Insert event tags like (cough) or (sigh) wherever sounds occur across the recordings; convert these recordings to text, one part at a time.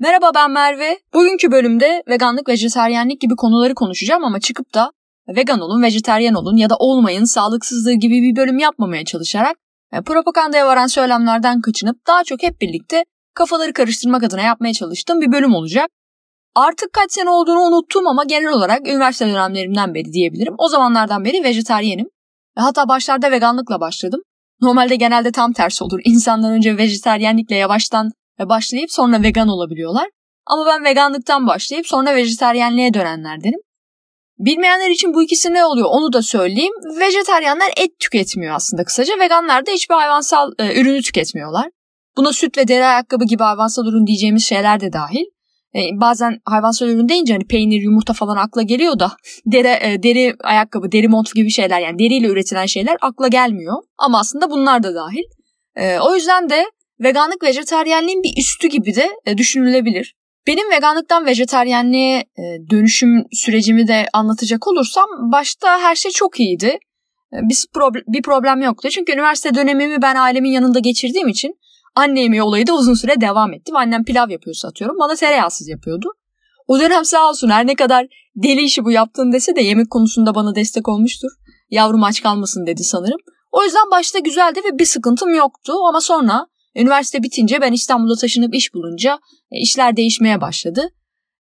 Merhaba ben Merve. Bugünkü bölümde veganlık, vejeteryenlik gibi konuları konuşacağım ama çıkıp da vegan olun, vejeteryen olun ya da olmayın, sağlıksızlığı gibi bir bölüm yapmamaya çalışarak e, propagandaya varan söylemlerden kaçınıp daha çok hep birlikte kafaları karıştırmak adına yapmaya çalıştığım bir bölüm olacak. Artık kaç sene olduğunu unuttum ama genel olarak üniversite dönemlerimden beri diyebilirim. O zamanlardan beri vejeteryenim. Hatta başlarda veganlıkla başladım. Normalde genelde tam tersi olur. İnsanlar önce vejeteryenlikle yavaştan başlayıp sonra vegan olabiliyorlar. Ama ben veganlıktan başlayıp sonra vejeteryenliğe dönenlerdenim. Bilmeyenler için bu ikisi ne oluyor onu da söyleyeyim. Vejeteryanlar et tüketmiyor aslında kısaca. Veganlar da hiçbir hayvansal e, ürünü tüketmiyorlar. Buna süt ve deri ayakkabı gibi hayvansal ürün diyeceğimiz şeyler de dahil. E, bazen hayvansal ürün deyince hani peynir, yumurta falan akla geliyor da (laughs) deri, e, deri ayakkabı, deri mont gibi şeyler yani deriyle üretilen şeyler akla gelmiyor. Ama aslında bunlar da dahil. E, o yüzden de veganlık vejeteryenliğin bir üstü gibi de e, düşünülebilir. Benim veganlıktan vejeteryenliğe e, dönüşüm sürecimi de anlatacak olursam başta her şey çok iyiydi. E, bir, problem, bir problem yoktu. Çünkü üniversite dönemimi ben ailemin yanında geçirdiğim için anne yemeği olayı da uzun süre devam etti. Annem pilav yapıyor satıyorum. Bana tereyağsız yapıyordu. O dönem sağ olsun her ne kadar deli işi bu yaptığın dese de yemek konusunda bana destek olmuştur. Yavrum aç kalmasın dedi sanırım. O yüzden başta güzeldi ve bir sıkıntım yoktu ama sonra Üniversite bitince ben İstanbul'a taşınıp iş bulunca e, işler değişmeye başladı.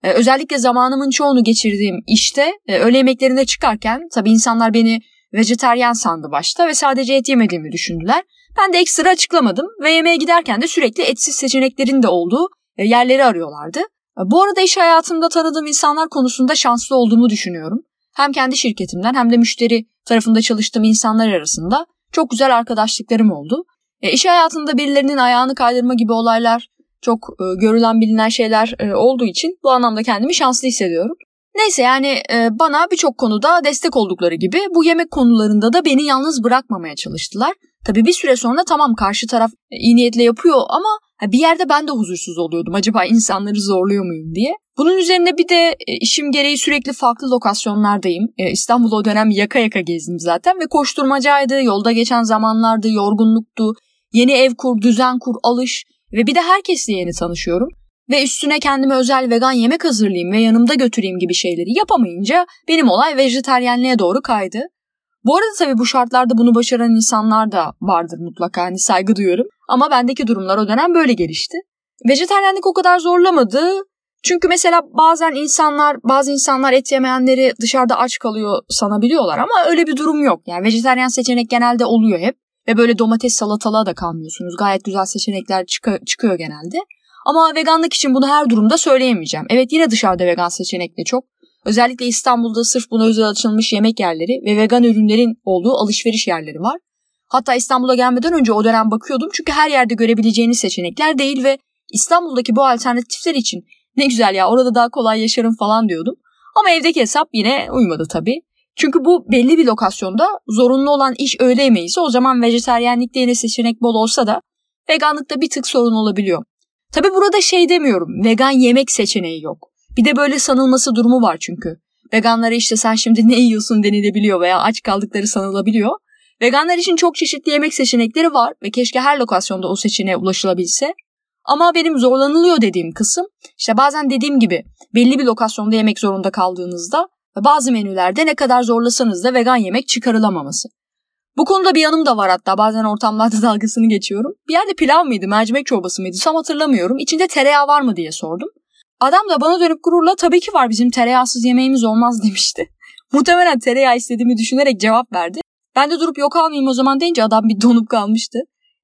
E, özellikle zamanımın çoğunu geçirdiğim işte e, öğle yemeklerinde çıkarken tabii insanlar beni vejeteryan sandı başta ve sadece et yemediğimi düşündüler. Ben de ekstra açıklamadım ve yemeğe giderken de sürekli etsiz seçeneklerin de olduğu yerleri arıyorlardı. Bu arada iş hayatımda tanıdığım insanlar konusunda şanslı olduğumu düşünüyorum. Hem kendi şirketimden hem de müşteri tarafında çalıştığım insanlar arasında çok güzel arkadaşlıklarım oldu. E, iş hayatında birilerinin ayağını kaydırma gibi olaylar çok e, görülen bilinen şeyler e, olduğu için bu anlamda kendimi şanslı hissediyorum. Neyse yani e, bana birçok konuda destek oldukları gibi bu yemek konularında da beni yalnız bırakmamaya çalıştılar. Tabii bir süre sonra tamam karşı taraf e, iyi niyetle yapıyor ama bir yerde ben de huzursuz oluyordum. Acaba insanları zorluyor muyum diye. Bunun üzerine bir de e, işim gereği sürekli farklı lokasyonlardayım. E, İstanbul'da o dönem yaka yaka gezdim zaten ve koşturmacaydı, yolda geçen zamanlardı, yorgunluktu, Yeni ev kur, düzen kur, alış ve bir de herkesle yeni tanışıyorum. Ve üstüne kendime özel vegan yemek hazırlayayım ve yanımda götüreyim gibi şeyleri yapamayınca benim olay vejeteryenliğe doğru kaydı. Bu arada tabii bu şartlarda bunu başaran insanlar da vardır mutlaka hani saygı duyuyorum. Ama bendeki durumlar o dönem böyle gelişti. Vejeteryenlik o kadar zorlamadı. Çünkü mesela bazen insanlar, bazı insanlar et yemeyenleri dışarıda aç kalıyor sanabiliyorlar ama öyle bir durum yok. Yani vejeteryen seçenek genelde oluyor hep. Ve böyle domates salatalığa da kalmıyorsunuz. Gayet güzel seçenekler çık- çıkıyor genelde. Ama veganlık için bunu her durumda söyleyemeyeceğim. Evet yine dışarıda vegan seçenekli çok. Özellikle İstanbul'da sırf buna özel açılmış yemek yerleri ve vegan ürünlerin olduğu alışveriş yerleri var. Hatta İstanbul'a gelmeden önce o dönem bakıyordum çünkü her yerde görebileceğiniz seçenekler değil ve İstanbul'daki bu alternatifler için ne güzel ya orada daha kolay yaşarım falan diyordum. Ama evdeki hesap yine uymadı tabii. Çünkü bu belli bir lokasyonda zorunlu olan iş öğle yemeği o zaman vejeteryenlikte yine seçenek bol olsa da veganlıkta bir tık sorun olabiliyor. Tabi burada şey demiyorum vegan yemek seçeneği yok. Bir de böyle sanılması durumu var çünkü. Veganlara işte sen şimdi ne yiyorsun denilebiliyor veya aç kaldıkları sanılabiliyor. Veganlar için çok çeşitli yemek seçenekleri var ve keşke her lokasyonda o seçeneğe ulaşılabilse. Ama benim zorlanılıyor dediğim kısım işte bazen dediğim gibi belli bir lokasyonda yemek zorunda kaldığınızda bazı menülerde ne kadar zorlasanız da vegan yemek çıkarılamaması. Bu konuda bir yanım da var hatta bazen ortamlarda (laughs) dalgasını geçiyorum. Bir yerde pilav mıydı, mercimek çorbası mıydı tam hatırlamıyorum. İçinde tereyağı var mı diye sordum. Adam da bana dönüp gururla tabii ki var bizim tereyağsız yemeğimiz olmaz (laughs) demişti. Muhtemelen tereyağı istediğimi düşünerek cevap verdi. Ben de durup yok almayayım o zaman deyince adam bir donup kalmıştı.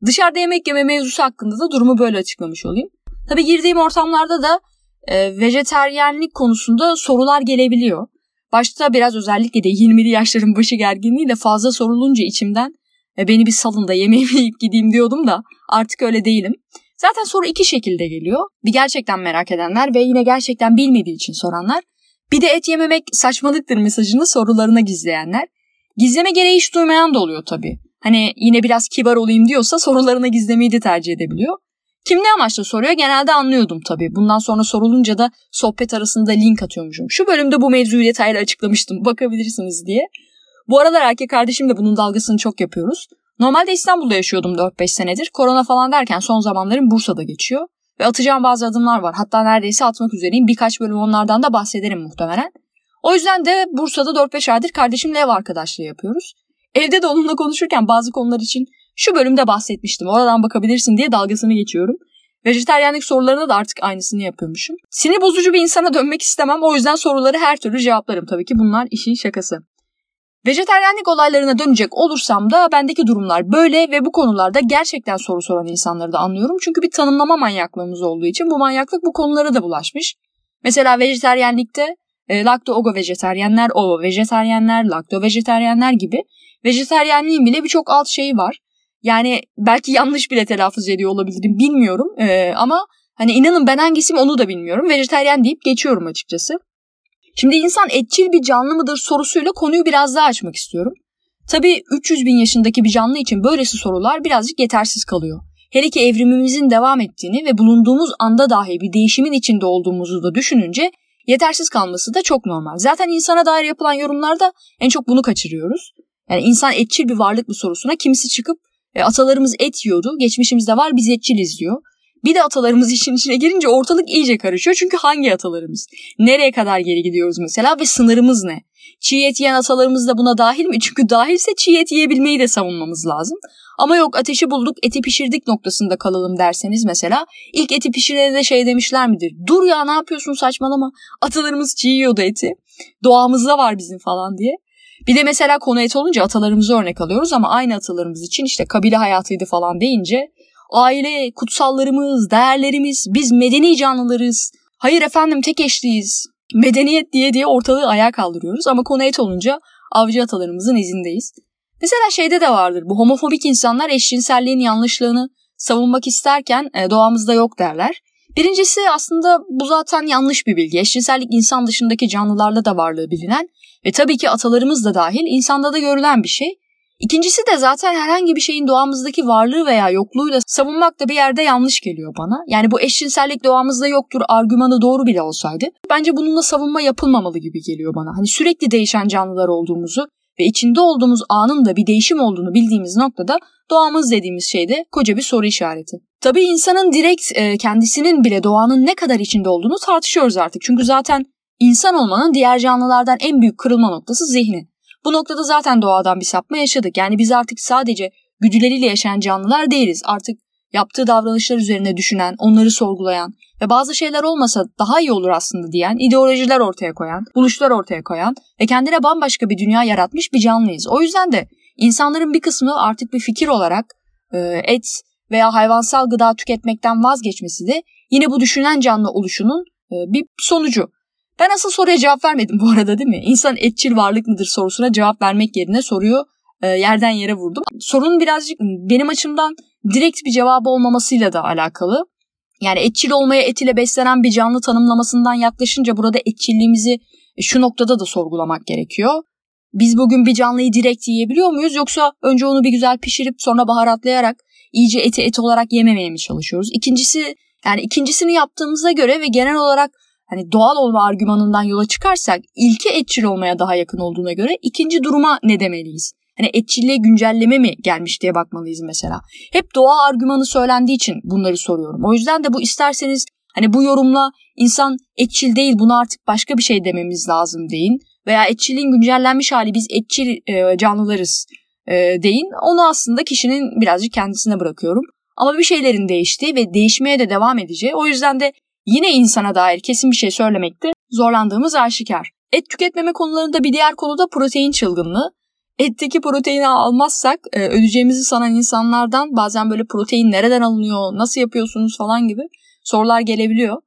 Dışarıda yemek yeme mevzusu hakkında da durumu böyle açıklamış olayım. Tabii girdiğim ortamlarda da e, vejeteryenlik konusunda sorular gelebiliyor. Başta biraz özellikle de 20'li yaşların başı gerginliğiyle fazla sorulunca içimden e, beni bir salın da yemeğimi (laughs) yiyip gideyim diyordum da artık öyle değilim. Zaten soru iki şekilde geliyor. Bir gerçekten merak edenler ve yine gerçekten bilmediği için soranlar. Bir de et yememek saçmalıktır mesajını sorularına gizleyenler. Gizleme gereği hiç duymayan da oluyor tabii. Hani yine biraz kibar olayım diyorsa sorularına gizlemeyi de tercih edebiliyor. Kim ne amaçla soruyor genelde anlıyordum tabii. Bundan sonra sorulunca da sohbet arasında link atıyormuşum. Şu bölümde bu mevzuyu detaylı açıklamıştım (laughs) bakabilirsiniz diye. Bu aralar erkek kardeşim de bunun dalgasını çok yapıyoruz. Normalde İstanbul'da yaşıyordum 4-5 senedir. Korona falan derken son zamanlarım Bursa'da geçiyor. ve atacağım bazı adımlar var. Hatta neredeyse atmak üzereyim. Birkaç bölüm onlardan da bahsederim muhtemelen. O yüzden de Bursa'da 4-5 aydır kardeşimle ev arkadaşlığı yapıyoruz. Evde de onunla konuşurken bazı konular için şu bölümde bahsetmiştim. Oradan bakabilirsin diye dalgasını geçiyorum. Vejeteryenlik sorularına da artık aynısını yapıyormuşum. Sinir bozucu bir insana dönmek istemem. O yüzden soruları her türlü cevaplarım tabii ki. Bunlar işin şakası. Vejeteryenlik olaylarına dönecek olursam da bendeki durumlar böyle ve bu konularda gerçekten soru soran insanları da anlıyorum. Çünkü bir tanımlama manyaklığımız olduğu için bu manyaklık bu konulara da bulaşmış. Mesela vejeteryenlikte e, lakto-ogo vejeteryenler, ovo vejeteryenler, lakto vejeteryenler gibi vejeteryenliğin bile birçok alt şeyi var. Yani belki yanlış bile telaffuz ediyor olabilirim bilmiyorum ee, ama hani inanın ben hangisiyim onu da bilmiyorum. Vejeteryen deyip geçiyorum açıkçası. Şimdi insan etçil bir canlı mıdır sorusuyla konuyu biraz daha açmak istiyorum. Tabii 300 bin yaşındaki bir canlı için böylesi sorular birazcık yetersiz kalıyor. Hele ki evrimimizin devam ettiğini ve bulunduğumuz anda dahi bir değişimin içinde olduğumuzu da düşününce yetersiz kalması da çok normal. Zaten insana dair yapılan yorumlarda en çok bunu kaçırıyoruz. Yani insan etçil bir varlık mı sorusuna kimisi çıkıp e, atalarımız et yiyordu, geçmişimizde var biz etçiliz diyor. Bir de atalarımız (laughs) işin içine girince ortalık iyice karışıyor. Çünkü hangi atalarımız? Nereye kadar geri gidiyoruz mesela ve sınırımız ne? Çiğ et yiyen atalarımız da buna dahil mi? Çünkü dahilse çiğ et yiyebilmeyi de savunmamız lazım. Ama yok ateşi bulduk eti pişirdik noktasında kalalım derseniz mesela ilk eti pişirene de şey demişler midir? Dur ya ne yapıyorsun saçmalama atalarımız çiğ yiyordu eti doğamızda var bizim falan diye. Bir de mesela konu et olunca atalarımızı örnek alıyoruz ama aynı atalarımız için işte kabile hayatıydı falan deyince aile, kutsallarımız, değerlerimiz, biz medeni canlılarız. Hayır efendim tek eşliyiz. Medeniyet diye diye ortalığı ayağa kaldırıyoruz ama konu et olunca avcı atalarımızın izindeyiz. Mesela şeyde de vardır bu homofobik insanlar eşcinselliğin yanlışlığını savunmak isterken e, doğamızda yok derler. Birincisi aslında bu zaten yanlış bir bilgi. Eşcinsellik insan dışındaki canlılarla da varlığı bilinen ve tabii ki atalarımız da dahil insanda da görülen bir şey. İkincisi de zaten herhangi bir şeyin doğamızdaki varlığı veya yokluğuyla savunmak da bir yerde yanlış geliyor bana. Yani bu eşcinsellik doğamızda yoktur argümanı doğru bile olsaydı bence bununla savunma yapılmamalı gibi geliyor bana. Hani sürekli değişen canlılar olduğumuzu ve içinde olduğumuz anın da bir değişim olduğunu bildiğimiz noktada doğamız dediğimiz şeyde koca bir soru işareti. Tabii insanın direkt e, kendisinin bile doğanın ne kadar içinde olduğunu tartışıyoruz artık. Çünkü zaten insan olmanın diğer canlılardan en büyük kırılma noktası zihni. Bu noktada zaten doğadan bir sapma yaşadık. Yani biz artık sadece güdüleriyle yaşayan canlılar değiliz. Artık yaptığı davranışlar üzerine düşünen, onları sorgulayan ve bazı şeyler olmasa daha iyi olur aslında diyen, ideolojiler ortaya koyan, buluşlar ortaya koyan ve kendine bambaşka bir dünya yaratmış bir canlıyız. O yüzden de insanların bir kısmı artık bir fikir olarak e, et veya hayvansal gıda tüketmekten vazgeçmesi de yine bu düşünen canlı oluşunun e, bir sonucu. Ben asıl soruya cevap vermedim bu arada değil mi? İnsan etçil varlık mıdır sorusuna cevap vermek yerine soruyu e, yerden yere vurdum. Sorunun birazcık benim açımdan direkt bir cevabı olmamasıyla da alakalı. Yani etçil olmaya et ile beslenen bir canlı tanımlamasından yaklaşınca burada etçilliğimizi şu noktada da sorgulamak gerekiyor. Biz bugün bir canlıyı direkt yiyebiliyor muyuz yoksa önce onu bir güzel pişirip sonra baharatlayarak iyice eti et olarak yememeye mi çalışıyoruz? İkincisi yani ikincisini yaptığımıza göre ve genel olarak hani doğal olma argümanından yola çıkarsak ilki etçil olmaya daha yakın olduğuna göre ikinci duruma ne demeliyiz? Hani etçilliğe güncelleme mi gelmiş diye bakmalıyız mesela. Hep doğa argümanı söylendiği için bunları soruyorum. O yüzden de bu isterseniz hani bu yorumla insan etçil değil bunu artık başka bir şey dememiz lazım deyin. Veya etçiliğin güncellenmiş hali biz etçil e, canlılarız e, deyin. Onu aslında kişinin birazcık kendisine bırakıyorum. Ama bir şeylerin değiştiği ve değişmeye de devam edeceği. O yüzden de yine insana dair kesin bir şey söylemekte zorlandığımız aşikar. Et tüketmeme konularında bir diğer konu da protein çılgınlığı. Etteki proteini almazsak e, öleceğimizi sanan insanlardan bazen böyle protein nereden alınıyor, nasıl yapıyorsunuz falan gibi sorular gelebiliyor.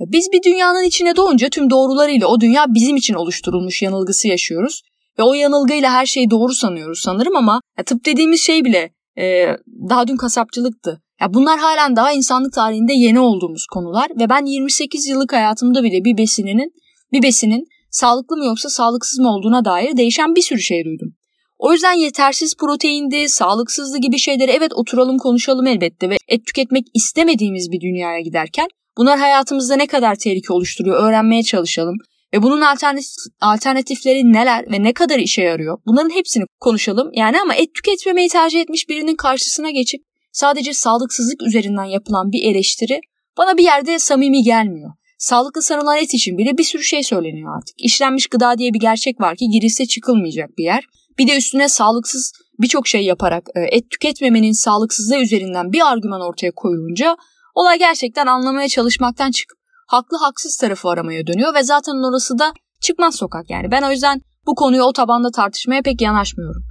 Biz bir dünyanın içine doğunca tüm doğrularıyla o dünya bizim için oluşturulmuş yanılgısı yaşıyoruz. Ve o yanılgıyla her şeyi doğru sanıyoruz sanırım ama ya, tıp dediğimiz şey bile e, daha dün kasapçılıktı. Ya bunlar halen daha insanlık tarihinde yeni olduğumuz konular ve ben 28 yıllık hayatımda bile bir besinin bir besinin sağlıklı mı yoksa sağlıksız mı olduğuna dair değişen bir sürü şey duydum. O yüzden yetersiz proteindi, sağlıksızlığı gibi şeyleri evet oturalım konuşalım elbette ve et tüketmek istemediğimiz bir dünyaya giderken bunlar hayatımızda ne kadar tehlike oluşturuyor öğrenmeye çalışalım. Ve bunun alternatif, alternatifleri neler ve ne kadar işe yarıyor? Bunların hepsini konuşalım. Yani ama et tüketmemeyi tercih etmiş birinin karşısına geçip sadece sağlıksızlık üzerinden yapılan bir eleştiri bana bir yerde samimi gelmiyor. Sağlıklı sanılan et için bile bir sürü şey söyleniyor artık. İşlenmiş gıda diye bir gerçek var ki girilse çıkılmayacak bir yer. Bir de üstüne sağlıksız birçok şey yaparak e, et tüketmemenin sağlıksızlığı üzerinden bir argüman ortaya koyulunca olay gerçekten anlamaya çalışmaktan çıkıp haklı haksız tarafı aramaya dönüyor ve zaten orası da çıkmaz sokak yani. Ben o yüzden bu konuyu o tabanda tartışmaya pek yanaşmıyorum.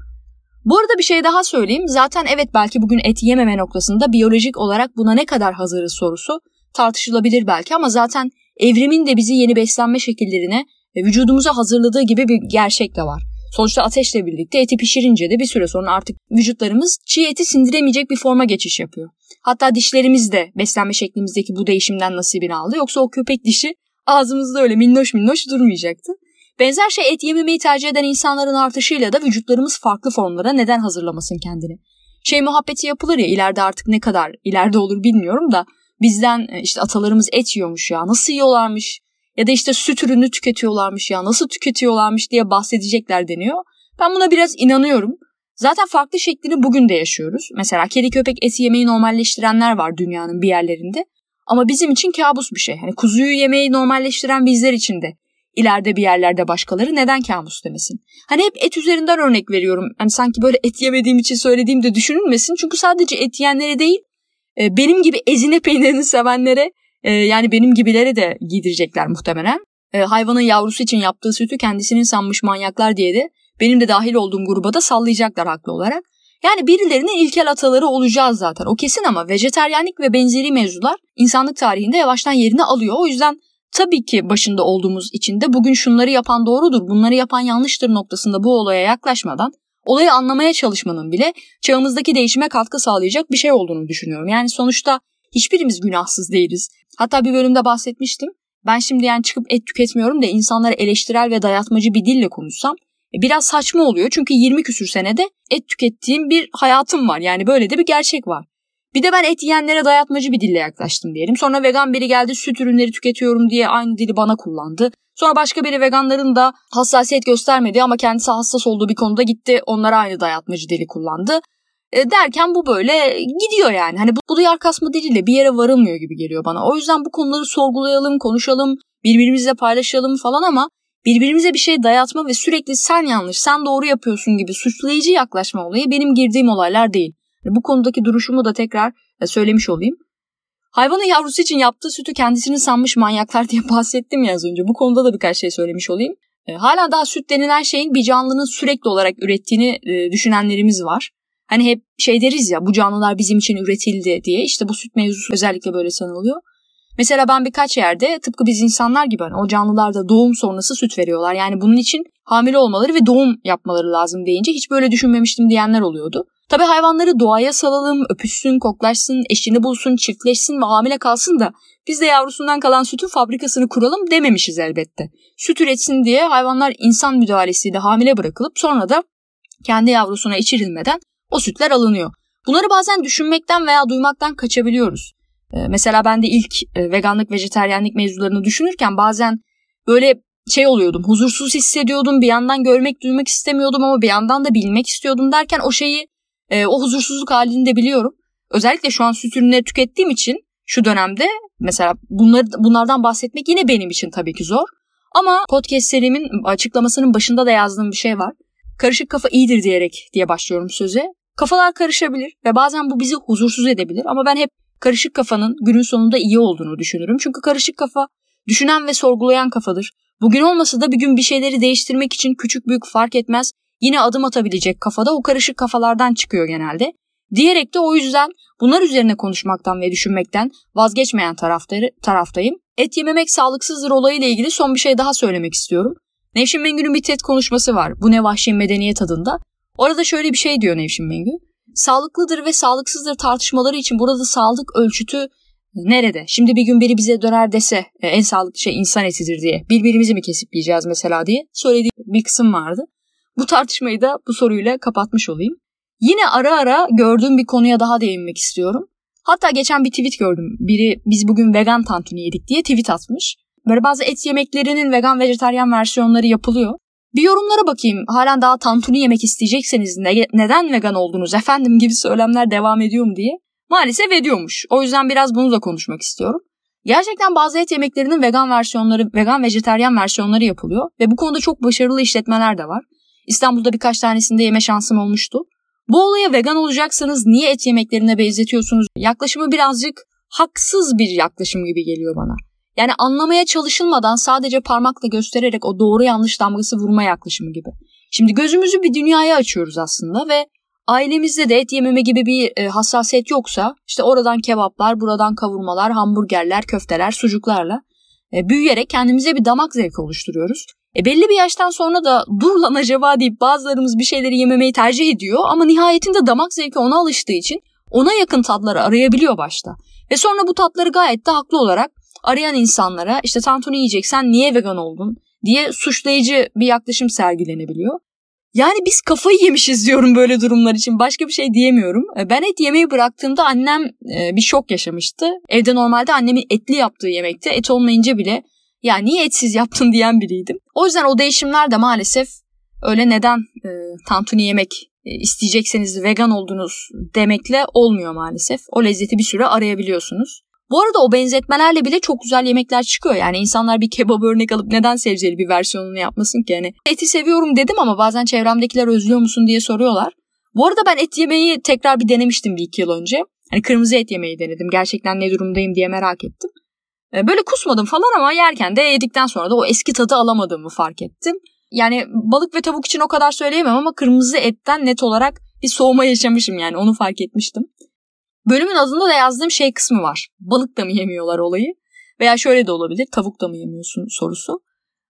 Bu arada bir şey daha söyleyeyim. Zaten evet belki bugün et yememe noktasında biyolojik olarak buna ne kadar hazırız sorusu tartışılabilir belki ama zaten evrimin de bizi yeni beslenme şekillerine ve vücudumuza hazırladığı gibi bir gerçek de var. Sonuçta ateşle birlikte eti pişirince de bir süre sonra artık vücutlarımız çiğ eti sindiremeyecek bir forma geçiş yapıyor. Hatta dişlerimiz de beslenme şeklimizdeki bu değişimden nasibini aldı. Yoksa o köpek dişi ağzımızda öyle minnoş minnoş durmayacaktı. Benzer şey et yememeyi tercih eden insanların artışıyla da vücutlarımız farklı formlara neden hazırlamasın kendini. Şey muhabbeti yapılır ya ileride artık ne kadar ileride olur bilmiyorum da bizden e, işte atalarımız et yiyormuş ya nasıl yiyorlarmış ya da işte süt ürünü tüketiyorlarmış ya nasıl tüketiyorlarmış diye bahsedecekler deniyor. Ben buna biraz inanıyorum. Zaten farklı şeklini bugün de yaşıyoruz. Mesela kedi köpek eti yemeyi normalleştirenler var dünyanın bir yerlerinde. Ama bizim için kabus bir şey. Hani kuzuyu yemeyi normalleştiren bizler için de ileride bir yerlerde başkaları neden kabus demesin? Hani hep et üzerinden örnek veriyorum. Hani sanki böyle et yemediğim için söylediğim de düşünülmesin. Çünkü sadece et yiyenlere değil e, benim gibi ezine peynirini sevenlere e, yani benim gibilere de giydirecekler muhtemelen. E, hayvanın yavrusu için yaptığı sütü kendisinin sanmış manyaklar diye de benim de dahil olduğum gruba da sallayacaklar haklı olarak. Yani birilerinin ilkel ataları olacağız zaten o kesin ama vejeteryenlik ve benzeri mevzular insanlık tarihinde yavaştan yerini alıyor. O yüzden tabii ki başında olduğumuz için de bugün şunları yapan doğrudur, bunları yapan yanlıştır noktasında bu olaya yaklaşmadan olayı anlamaya çalışmanın bile çağımızdaki değişime katkı sağlayacak bir şey olduğunu düşünüyorum. Yani sonuçta hiçbirimiz günahsız değiliz. Hatta bir bölümde bahsetmiştim. Ben şimdi yani çıkıp et tüketmiyorum da insanlara eleştirel ve dayatmacı bir dille konuşsam e, biraz saçma oluyor. Çünkü 20 küsür senede et tükettiğim bir hayatım var. Yani böyle de bir gerçek var. Bir de ben et yiyenlere dayatmacı bir dille yaklaştım diyelim. Sonra vegan biri geldi süt ürünleri tüketiyorum diye aynı dili bana kullandı. Sonra başka biri veganların da hassasiyet göstermedi ama kendisi hassas olduğu bir konuda gitti onlara aynı dayatmacı dili kullandı. E, derken bu böyle gidiyor yani. Hani bu, bu duyar kasma diliyle bir yere varılmıyor gibi geliyor bana. O yüzden bu konuları sorgulayalım, konuşalım, birbirimizle paylaşalım falan ama birbirimize bir şey dayatma ve sürekli sen yanlış, sen doğru yapıyorsun gibi suçlayıcı yaklaşma olayı benim girdiğim olaylar değil. Bu konudaki duruşumu da tekrar e, söylemiş olayım. Hayvanın yavrusu için yaptığı sütü kendisini sanmış manyaklar diye (laughs) bahsettim ya az önce. Bu konuda da birkaç şey söylemiş olayım. E, hala daha süt denilen şeyin bir canlının sürekli olarak ürettiğini düşünenlerimiz var. Hani hep şey deriz ya bu canlılar bizim için üretildi diye. İşte bu süt mevzusu özellikle böyle sanılıyor. Mesela ben birkaç yerde tıpkı biz insanlar gibi hani o canlılar da doğum sonrası süt veriyorlar. Yani bunun için hamile olmaları ve doğum yapmaları lazım deyince hiç böyle düşünmemiştim diyenler oluyordu. Tabi hayvanları doğaya salalım, öpüşsün, koklaşsın, eşini bulsun, çiftleşsin ve hamile kalsın da biz de yavrusundan kalan sütün fabrikasını kuralım dememişiz elbette. Süt üretsin diye hayvanlar insan müdahalesiyle hamile bırakılıp sonra da kendi yavrusuna içirilmeden o sütler alınıyor. Bunları bazen düşünmekten veya duymaktan kaçabiliyoruz. Ee, mesela ben de ilk e, veganlık, vejeteryenlik mevzularını düşünürken bazen böyle şey oluyordum, huzursuz hissediyordum. Bir yandan görmek, duymak istemiyordum ama bir yandan da bilmek istiyordum derken o şeyi, e, o huzursuzluk halini de biliyorum. Özellikle şu an süt ürünleri tükettiğim için şu dönemde mesela bunları, bunlardan bahsetmek yine benim için tabii ki zor. Ama podcast serimin açıklamasının başında da yazdığım bir şey var. Karışık kafa iyidir diyerek diye başlıyorum söze. Kafalar karışabilir ve bazen bu bizi huzursuz edebilir ama ben hep karışık kafanın günün sonunda iyi olduğunu düşünürüm. Çünkü karışık kafa düşünen ve sorgulayan kafadır. Bugün olmasa da bir gün bir şeyleri değiştirmek için küçük büyük fark etmez yine adım atabilecek kafada o karışık kafalardan çıkıyor genelde. Diyerek de o yüzden bunlar üzerine konuşmaktan ve düşünmekten vazgeçmeyen taraftayım. Et yememek sağlıksızdır olayıyla ilgili son bir şey daha söylemek istiyorum. Nevşin Mengü'nün bir TED konuşması var. Bu ne vahşi medeniyet adında. Orada şöyle bir şey diyor Nevşin Mengü. Sağlıklıdır ve sağlıksızdır tartışmaları için burada sağlık ölçütü nerede? Şimdi bir gün biri bize döner dese e, en sağlıklı şey insan etidir diye birbirimizi mi kesip yiyeceğiz mesela diye söylediği bir kısım vardı. Bu tartışmayı da bu soruyla kapatmış olayım. Yine ara ara gördüğüm bir konuya daha değinmek istiyorum. Hatta geçen bir tweet gördüm. Biri biz bugün vegan tantuni yedik diye tweet atmış. Böyle bazı et yemeklerinin vegan vejetaryen versiyonları yapılıyor. Bir yorumlara bakayım. Halen daha tantuni yemek isteyecekseniz ne, neden vegan oldunuz efendim gibi söylemler devam ediyor mu diye. Maalesef ediyormuş. O yüzden biraz bunu da konuşmak istiyorum. Gerçekten bazı et yemeklerinin vegan versiyonları, vegan vejeteryan versiyonları yapılıyor ve bu konuda çok başarılı işletmeler de var. İstanbul'da birkaç tanesinde yeme şansım olmuştu. Bu olaya vegan olacaksanız niye et yemeklerine benzetiyorsunuz? Yaklaşımı birazcık haksız bir yaklaşım gibi geliyor bana. Yani anlamaya çalışılmadan sadece parmakla göstererek o doğru yanlış damgası vurma yaklaşımı gibi. Şimdi gözümüzü bir dünyaya açıyoruz aslında ve ailemizde de et yememe gibi bir e, hassasiyet yoksa işte oradan kebaplar, buradan kavurmalar, hamburgerler, köfteler, sucuklarla e, büyüyerek kendimize bir damak zevki oluşturuyoruz. E belli bir yaştan sonra da dur lan acaba deyip bazılarımız bir şeyleri yememeyi tercih ediyor ama nihayetinde damak zevki ona alıştığı için ona yakın tatları arayabiliyor başta. Ve sonra bu tatları gayet de haklı olarak arayan insanlara işte tantuni yiyeceksen niye vegan oldun diye suçlayıcı bir yaklaşım sergilenebiliyor. Yani biz kafayı yemişiz diyorum böyle durumlar için. Başka bir şey diyemiyorum. E, ben et yemeyi bıraktığımda annem e, bir şok yaşamıştı. Evde normalde annemin etli yaptığı yemekte et olmayınca bile ya niye etsiz yaptın diyen biriydim. O yüzden o değişimler de maalesef öyle neden e, tantuni yemek e, isteyecekseniz vegan oldunuz demekle olmuyor maalesef. O lezzeti bir süre arayabiliyorsunuz. Bu arada o benzetmelerle bile çok güzel yemekler çıkıyor. Yani insanlar bir kebap örnek alıp neden sebzeli bir versiyonunu yapmasın ki? Yani eti seviyorum dedim ama bazen çevremdekiler özlüyor musun diye soruyorlar. Bu arada ben et yemeyi tekrar bir denemiştim bir iki yıl önce. Hani kırmızı et yemeyi denedim. Gerçekten ne durumdayım diye merak ettim. E, böyle kusmadım falan ama yerken de yedikten sonra da o eski tadı alamadığımı fark ettim. Yani balık ve tavuk için o kadar söyleyemem ama kırmızı etten net olarak bir soğuma yaşamışım yani onu fark etmiştim. Bölümün adında da yazdığım şey kısmı var. Balık da mı yemiyorlar olayı? Veya şöyle de olabilir tavuk da mı yemiyorsun sorusu.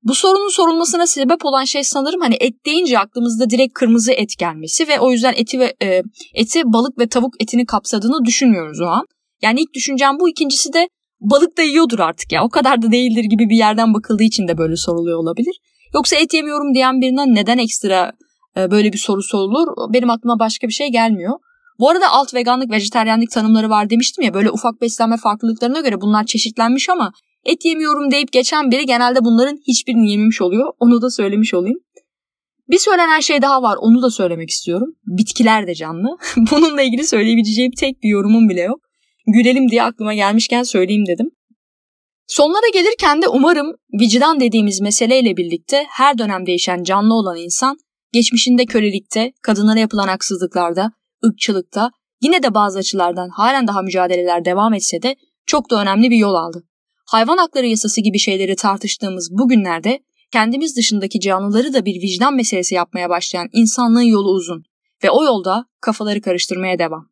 Bu sorunun sorulmasına sebep olan şey sanırım hani et deyince aklımızda direkt kırmızı et gelmesi ve o yüzden eti ve e, eti balık ve tavuk etini kapsadığını düşünmüyoruz o an. Yani ilk düşüncem bu, ikincisi de balık da yiyordur artık ya o kadar da değildir gibi bir yerden bakıldığı için de böyle soruluyor olabilir. Yoksa et yemiyorum diyen birine neden ekstra e, böyle bir soru sorulur benim aklıma başka bir şey gelmiyor. Bu arada alt veganlık, vejeteryanlık tanımları var demiştim ya böyle ufak beslenme farklılıklarına göre bunlar çeşitlenmiş ama et yemiyorum deyip geçen biri genelde bunların hiçbirini yememiş oluyor. Onu da söylemiş olayım. Bir söylenen şey daha var onu da söylemek istiyorum. Bitkiler de canlı. (laughs) Bununla ilgili söyleyebileceğim tek bir yorumum bile yok. Gülelim diye aklıma gelmişken söyleyeyim dedim. Sonlara gelirken de umarım vicdan dediğimiz meseleyle birlikte her dönem değişen canlı olan insan geçmişinde kölelikte, kadınlara yapılan haksızlıklarda, ırkçılıkta yine de bazı açılardan halen daha mücadeleler devam etse de çok da önemli bir yol aldı. Hayvan hakları yasası gibi şeyleri tartıştığımız bu günlerde kendimiz dışındaki canlıları da bir vicdan meselesi yapmaya başlayan insanlığın yolu uzun ve o yolda kafaları karıştırmaya devam.